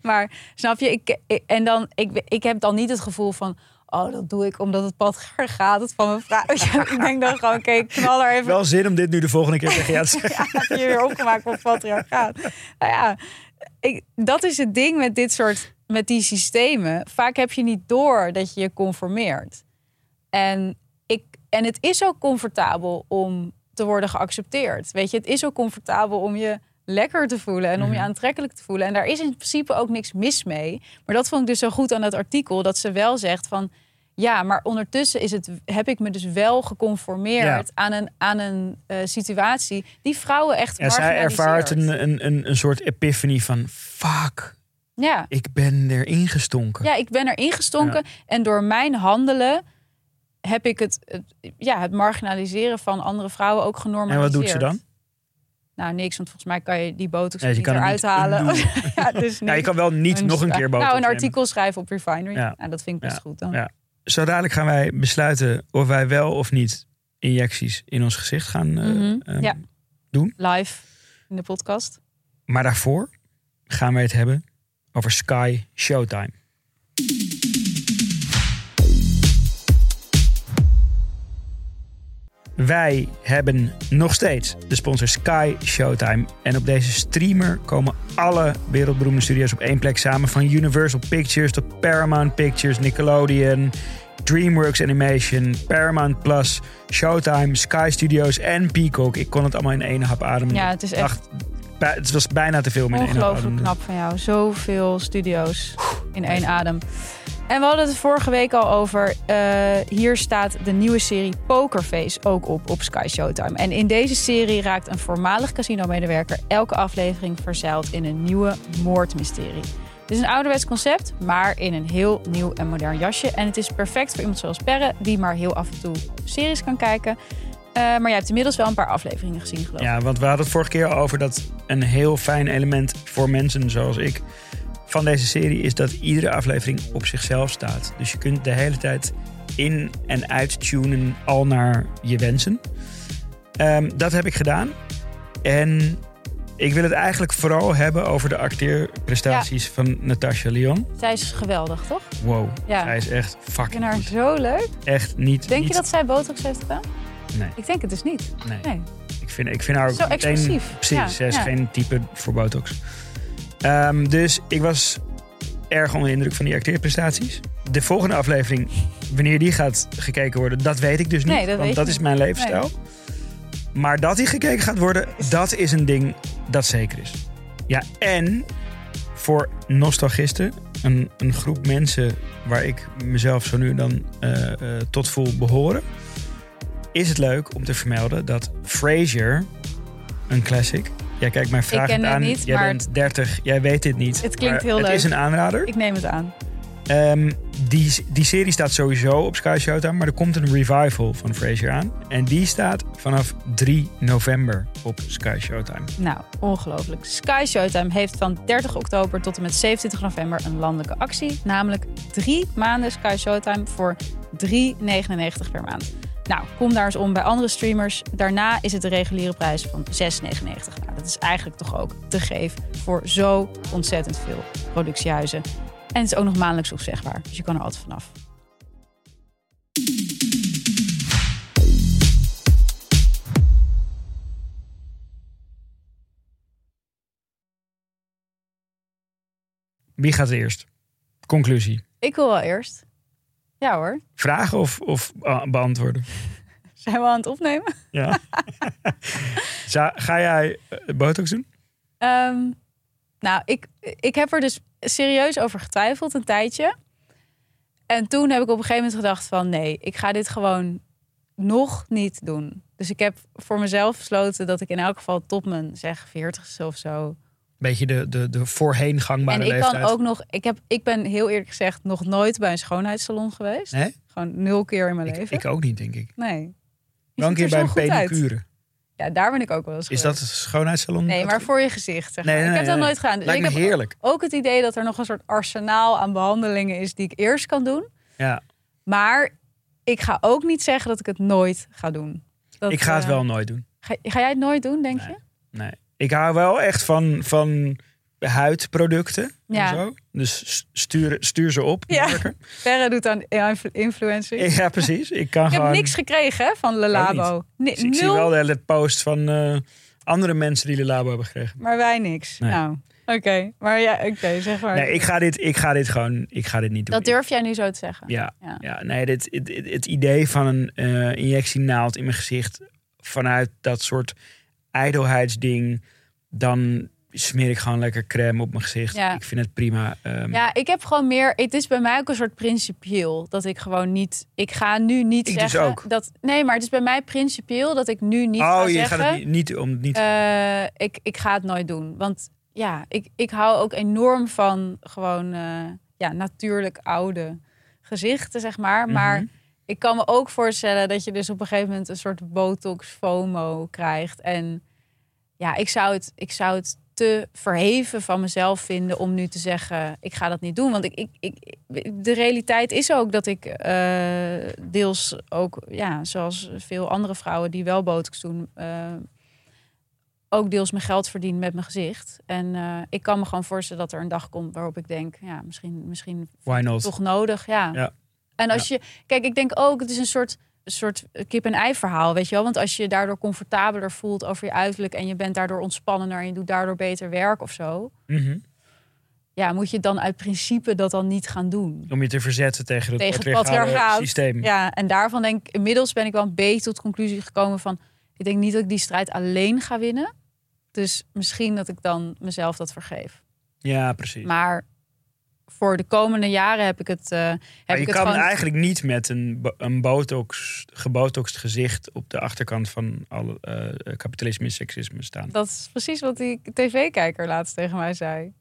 maar snap je, ik, ik, en dan, ik, ik heb dan niet het gevoel van... Oh, dat doe ik omdat het pad gaat het van mijn vrouw. ik denk dan gewoon, oké, okay, knal er even. Wel zin om dit nu de volgende keer tegen jou te zeggen. ja, heb je weer opgemaakt voor patriarchaat. Nou ja, ik, dat is het ding met dit soort, met die systemen. Vaak heb je niet door dat je je conformeert. En, ik, en het is ook comfortabel om te worden geaccepteerd. Weet je, het is ook comfortabel om je lekker te voelen en om je aantrekkelijk te voelen. En daar is in principe ook niks mis mee. Maar dat vond ik dus zo goed aan dat artikel, dat ze wel zegt van ja, maar ondertussen is het, heb ik me dus wel geconformeerd Ja. aan een, aan een eh, situatie die vrouwen echt Ja, zij ervaart een, een, een soort epiphany van... Fuck, Ja. ik ben erin gestonken. ja, ik ben erin gestonken en door mijn handelen heb ik het, het, ja, het marginaliseren van andere vrouwen ook en genormaliseerd. wat doet ze dan? Nou, niks, want volgens mij kan je die botox Ja, je niet eruit niet halen. ja, dus Ja, je kan wel niet nog een keer botox Nou, een nemen. artikel schrijven op Refinery. Ja. Nou, dat vind ik best goed dan. Ja. Zo dadelijk gaan wij besluiten of wij wel of niet injecties in ons gezicht gaan eh, Mhm. ehm, Ja. doen. Live in de podcast. Maar daarvoor gaan wij het hebben over Sky Showtime. Wij hebben nog steeds de sponsor Sky Showtime. En op deze streamer komen alle wereldberoemde studio's op één plek samen. Van Universal Pictures tot Paramount Pictures, Nickelodeon, DreamWorks Animation, Paramount Plus, Showtime, Sky Studios en Peacock. Ik kon het allemaal in één hap ademen. Ja, het is echt het was bijna te veel in één hap ongelooflijk knap van jou. Zoveel studio's in één adem. En we hadden het vorige week al over. eh, hier staat de nieuwe serie Pokerface ook op op Sky Showtime. En in deze serie raakt een voormalig casino-medewerker elke aflevering verzeild in een nieuwe moordmysterie. Het is een ouderwets concept, maar in een heel nieuw en modern jasje. En het is perfect voor iemand zoals Perre, die maar heel af en toe series kan kijken. Eh, maar jij hebt inmiddels wel een paar afleveringen gezien, geloof ik. Ja, want we hadden het vorige keer over dat een heel fijn element voor mensen zoals ik van deze serie is dat iedere aflevering op zichzelf staat. Dus je kunt de hele tijd in en uittunen al naar je wensen. Ehm, dat heb ik gedaan. En ik wil het eigenlijk vooral hebben over de acteerprestaties van Natasha Lyon. Zij is geweldig, toch? Wow, Ja. zij is echt Ik vind fucking haar goed. zo leuk. Echt niet. Denk je dat zij botox heeft gedaan? Nee, Ik denk het dus niet. nee. Nee. Ik vind, ik vind haar ook Zo meteen... expressief. Precies, Ja, zij is geen type voor botox. Ehm, dus ik was erg onder de indruk van die acteerprestaties. De volgende aflevering, wanneer die gaat gekeken worden, dat weet ik dus niet. Nee, dat want dat niet. is mijn levensstijl. Maar dat die gekeken gaat worden, dat is een ding dat zeker is. Ja, en voor nostalgisten, een, een groep mensen waar ik mezelf zo nu dan eh, eh, tot voel behoren, is het leuk om te vermelden dat Frasier, een classic. Jij kijkt mij vragend ken het aan. niet, jij maar- bent 30, jij weet dit niet. Het klinkt maar heel het leuk. is een aanrader. Ik neem het aan. Ehm, die, die serie staat sowieso op Sky Showtime, maar er komt een revival van Frasier aan. En die staat vanaf 3 november op Sky Showtime. Nou, ongelooflijk. Sky Showtime heeft van 30 oktober tot en met 27 november een landelijke actie. Namelijk drie maanden Sky Showtime voor 3,99 per maand. Nou, kom daar eens om bij andere streamers. Daarna is het de reguliere prijs van 6,99. Nou, dat is eigenlijk toch ook te geef voor zo ontzettend veel productiehuizen. En het is ook nog maandelijks opzegbaar, dus je kan er altijd vanaf. Wie gaat eerst? Conclusie. Ik wil wel eerst. Ja hoor. Vragen of, of ah, beantwoorden? Zijn we aan het opnemen? Ja. Ga jij eh, botox doen? Ehm, nou, ik, ik heb er dus serieus over getwijfeld een tijdje. En toen heb ik op een gegeven moment gedacht van... nee, ik ga dit gewoon nog niet doen. Dus ik heb voor mezelf besloten dat ik in elk geval tot mijn zeg 40ste of zo... Beetje de, de, de voorheen gangbare en ik leeftijd. kan ook nog... Ik, heb, ik ben heel eerlijk gezegd nog nooit bij een schoonheidssalon geweest. Nee? Gewoon nul keer in mijn Ik, leven. ik ook niet, denk ik. nee. Een ziet keer er bij een goed uit. pedicure. Ja, daar ben ik ook wel eens Is geweest. dat een schoonheidssalon? Nee, maar voor je gezicht. Zeg maar. Nee, nee, ik heb dat nooit gedaan. Dus Lijkt ik me heb heerlijk. ook het idee dat er nog een soort arsenaal aan behandelingen is die ik eerst kan doen. Ja, Maar ik ga ook niet zeggen dat ik het nooit ga doen. Dat, ik ga het eh, wel nooit doen. Ga, ga jij het nooit doen, denk je? Nee. Ik hou wel echt van, van huidproducten Ja. en zo. Dus stuur, stuur ze op. Ja. Verre doet aan influ- influencing. Ja, precies. Ik kan ik heb gewoon... niks gekregen hè, van Le Labo. Ni- Dus ik zie wel de hele post van eh, andere mensen die de labo hebben gekregen. maar wij niks. Nee. Nou, oké. Maar ja, oké, zeg maar. Nee, ik ga dit, ik ga dit gewoon, ik ga dit niet doen. Dat durf jij nu zo te zeggen. Ja, Ja. ja. nee, dit, het, het, het idee van een eh injectienaald in mijn gezicht vanuit dat soort ijdelheidsding, dan smeer ik gewoon lekker crème op mijn gezicht. Ja. Ik vind het prima. ehm, Ja, ik heb gewoon meer. Het is bij mij ook een soort principieel dat ik gewoon niet. Ik ga nu niet Ik dus zeggen ook. dat. Nee, maar het is bij mij principieel dat ik nu niet oh, je zeggen. gaat het niet, om niet. eh, ik, ik ga het nooit doen, want ja, ik, ik hou ook enorm van gewoon eh, ja natuurlijk oude gezichten, zeg maar. Maar Mhm. ik kan me ook voorstellen dat je dus op een gegeven moment een soort botox FOMO krijgt en ja, ik zou het, ik zou het te verheven van mezelf vinden om nu te zeggen, ik ga dat niet doen. Want ik, ik, ik, de realiteit is ook dat ik eh, deels ook, ja, zoals veel andere vrouwen die wel botox doen, eh, ook deels mijn geld verdien met mijn gezicht. En eh, ik kan me gewoon voorstellen dat er een dag komt waarop ik denk, ja, misschien, misschien toch nodig, ja. Ja. En als je, kijk, ik denk ook, het is een soort, soort kip-en-ei verhaal, weet je wel. Want als je je daardoor comfortabeler voelt over je uiterlijk en je bent daardoor ontspannender en je doet daardoor beter werk of zo, Mhm. ja, moet je dan uit principe dat dan niet gaan doen. Om je te verzetten tegen het Tegen patriarchale systeem. Ja, en daarvan denk ik, inmiddels ben ik wel een beetje tot de conclusie gekomen van, ik denk niet dat ik die strijd alleen ga winnen. Dus misschien dat ik dan mezelf dat vergeef. Ja, precies. Maar voor de komende jaren heb ik het. eh heb Maar je ik het kan gewoon... eigenlijk niet met een, een botox, gebotoxed gezicht op de achterkant van alle eh, kapitalisme en seksisme staan. Dat is precies wat die tv-kijker laatst tegen mij zei.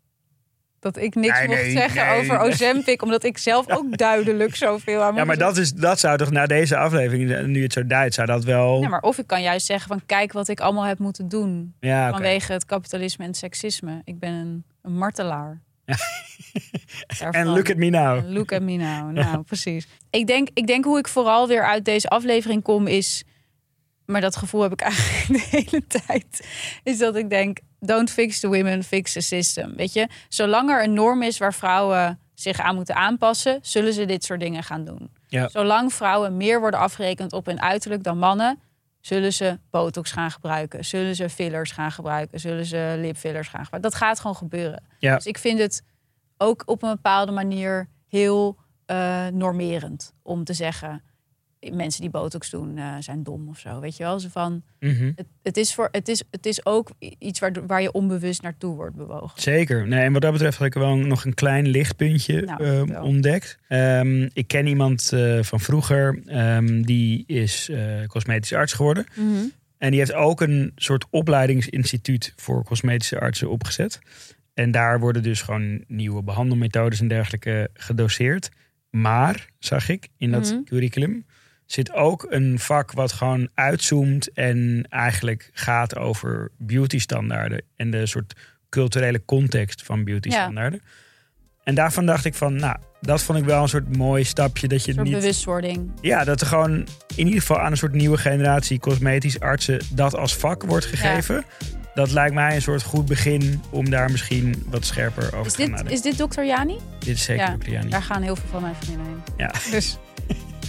Dat ik niks Nee, mocht nee, zeggen nee. over Ozempic, omdat ik zelf ook duidelijk zoveel aan Ja, maar dat, is, dat zou toch na deze aflevering, eh, nu het zo duidt, zou dat wel... Ja, maar of ik kan juist zeggen van kijk wat ik allemaal heb moeten doen. Ja. Vanwege het kapitalisme en het seksisme. Ik ben een, een martelaar. En look at me now. Look at me now. Nou, precies. Ik denk, ik denk hoe ik vooral weer uit deze aflevering kom is... Maar dat gevoel heb ik eigenlijk de hele tijd. Is dat ik denk, don't fix the women, fix the system. Weet je, zolang er een norm is waar vrouwen zich aan moeten aanpassen... zullen ze dit soort dingen gaan doen. Ja. Zolang vrouwen meer worden afgerekend op hun uiterlijk dan mannen... zullen ze botox gaan gebruiken. Zullen ze fillers gaan gebruiken. Zullen ze lipfillers gaan gebruiken. Dat gaat gewoon gebeuren. Ja. Dus ik vind het ook op een bepaalde manier heel eh, normerend om te zeggen: mensen die botox doen eh, zijn dom of zo. Weet je wel? Zo van, Mhm. het, het, is voor, het, is, het is ook iets waar, waar je onbewust naartoe wordt bewogen. Zeker. Nee, en wat dat betreft had ik wel nog een klein lichtpuntje Nou, eh, vertel. ontdekt. Ehm, ik ken iemand eh, van vroeger, ehm, die is eh, cosmetisch arts geworden. En die heeft ook een soort opleidingsinstituut voor cosmetische artsen opgezet. En daar worden dus gewoon nieuwe behandelmethodes en dergelijke gedoseerd. Maar, zag ik, in dat Mhm. curriculum zit ook een vak wat gewoon uitzoomt en eigenlijk gaat over beautystandaarden en de soort culturele context van beautystandaarden. En daarvan dacht ik van, nou, dat vond ik wel een soort mooi stapje dat je Een soort niet bewustwording. ja, dat er gewoon in ieder geval aan een soort nieuwe generatie cosmetisch artsen dat als vak wordt gegeven. Dat lijkt mij een soort goed begin om daar misschien wat scherper over Is te gaan dit, nadenken. is dit Dr. Jani? Dit is zeker Ja, ook Liani. Daar gaan heel veel van mijn vriendinnen heen. Ja. Dus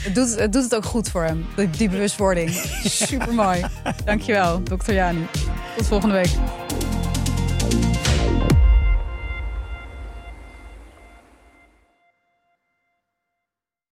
het doet, het doet het ook goed voor hem, die, bewustwording. Super mooi. Dankjewel, Dr. Jani. Tot volgende week.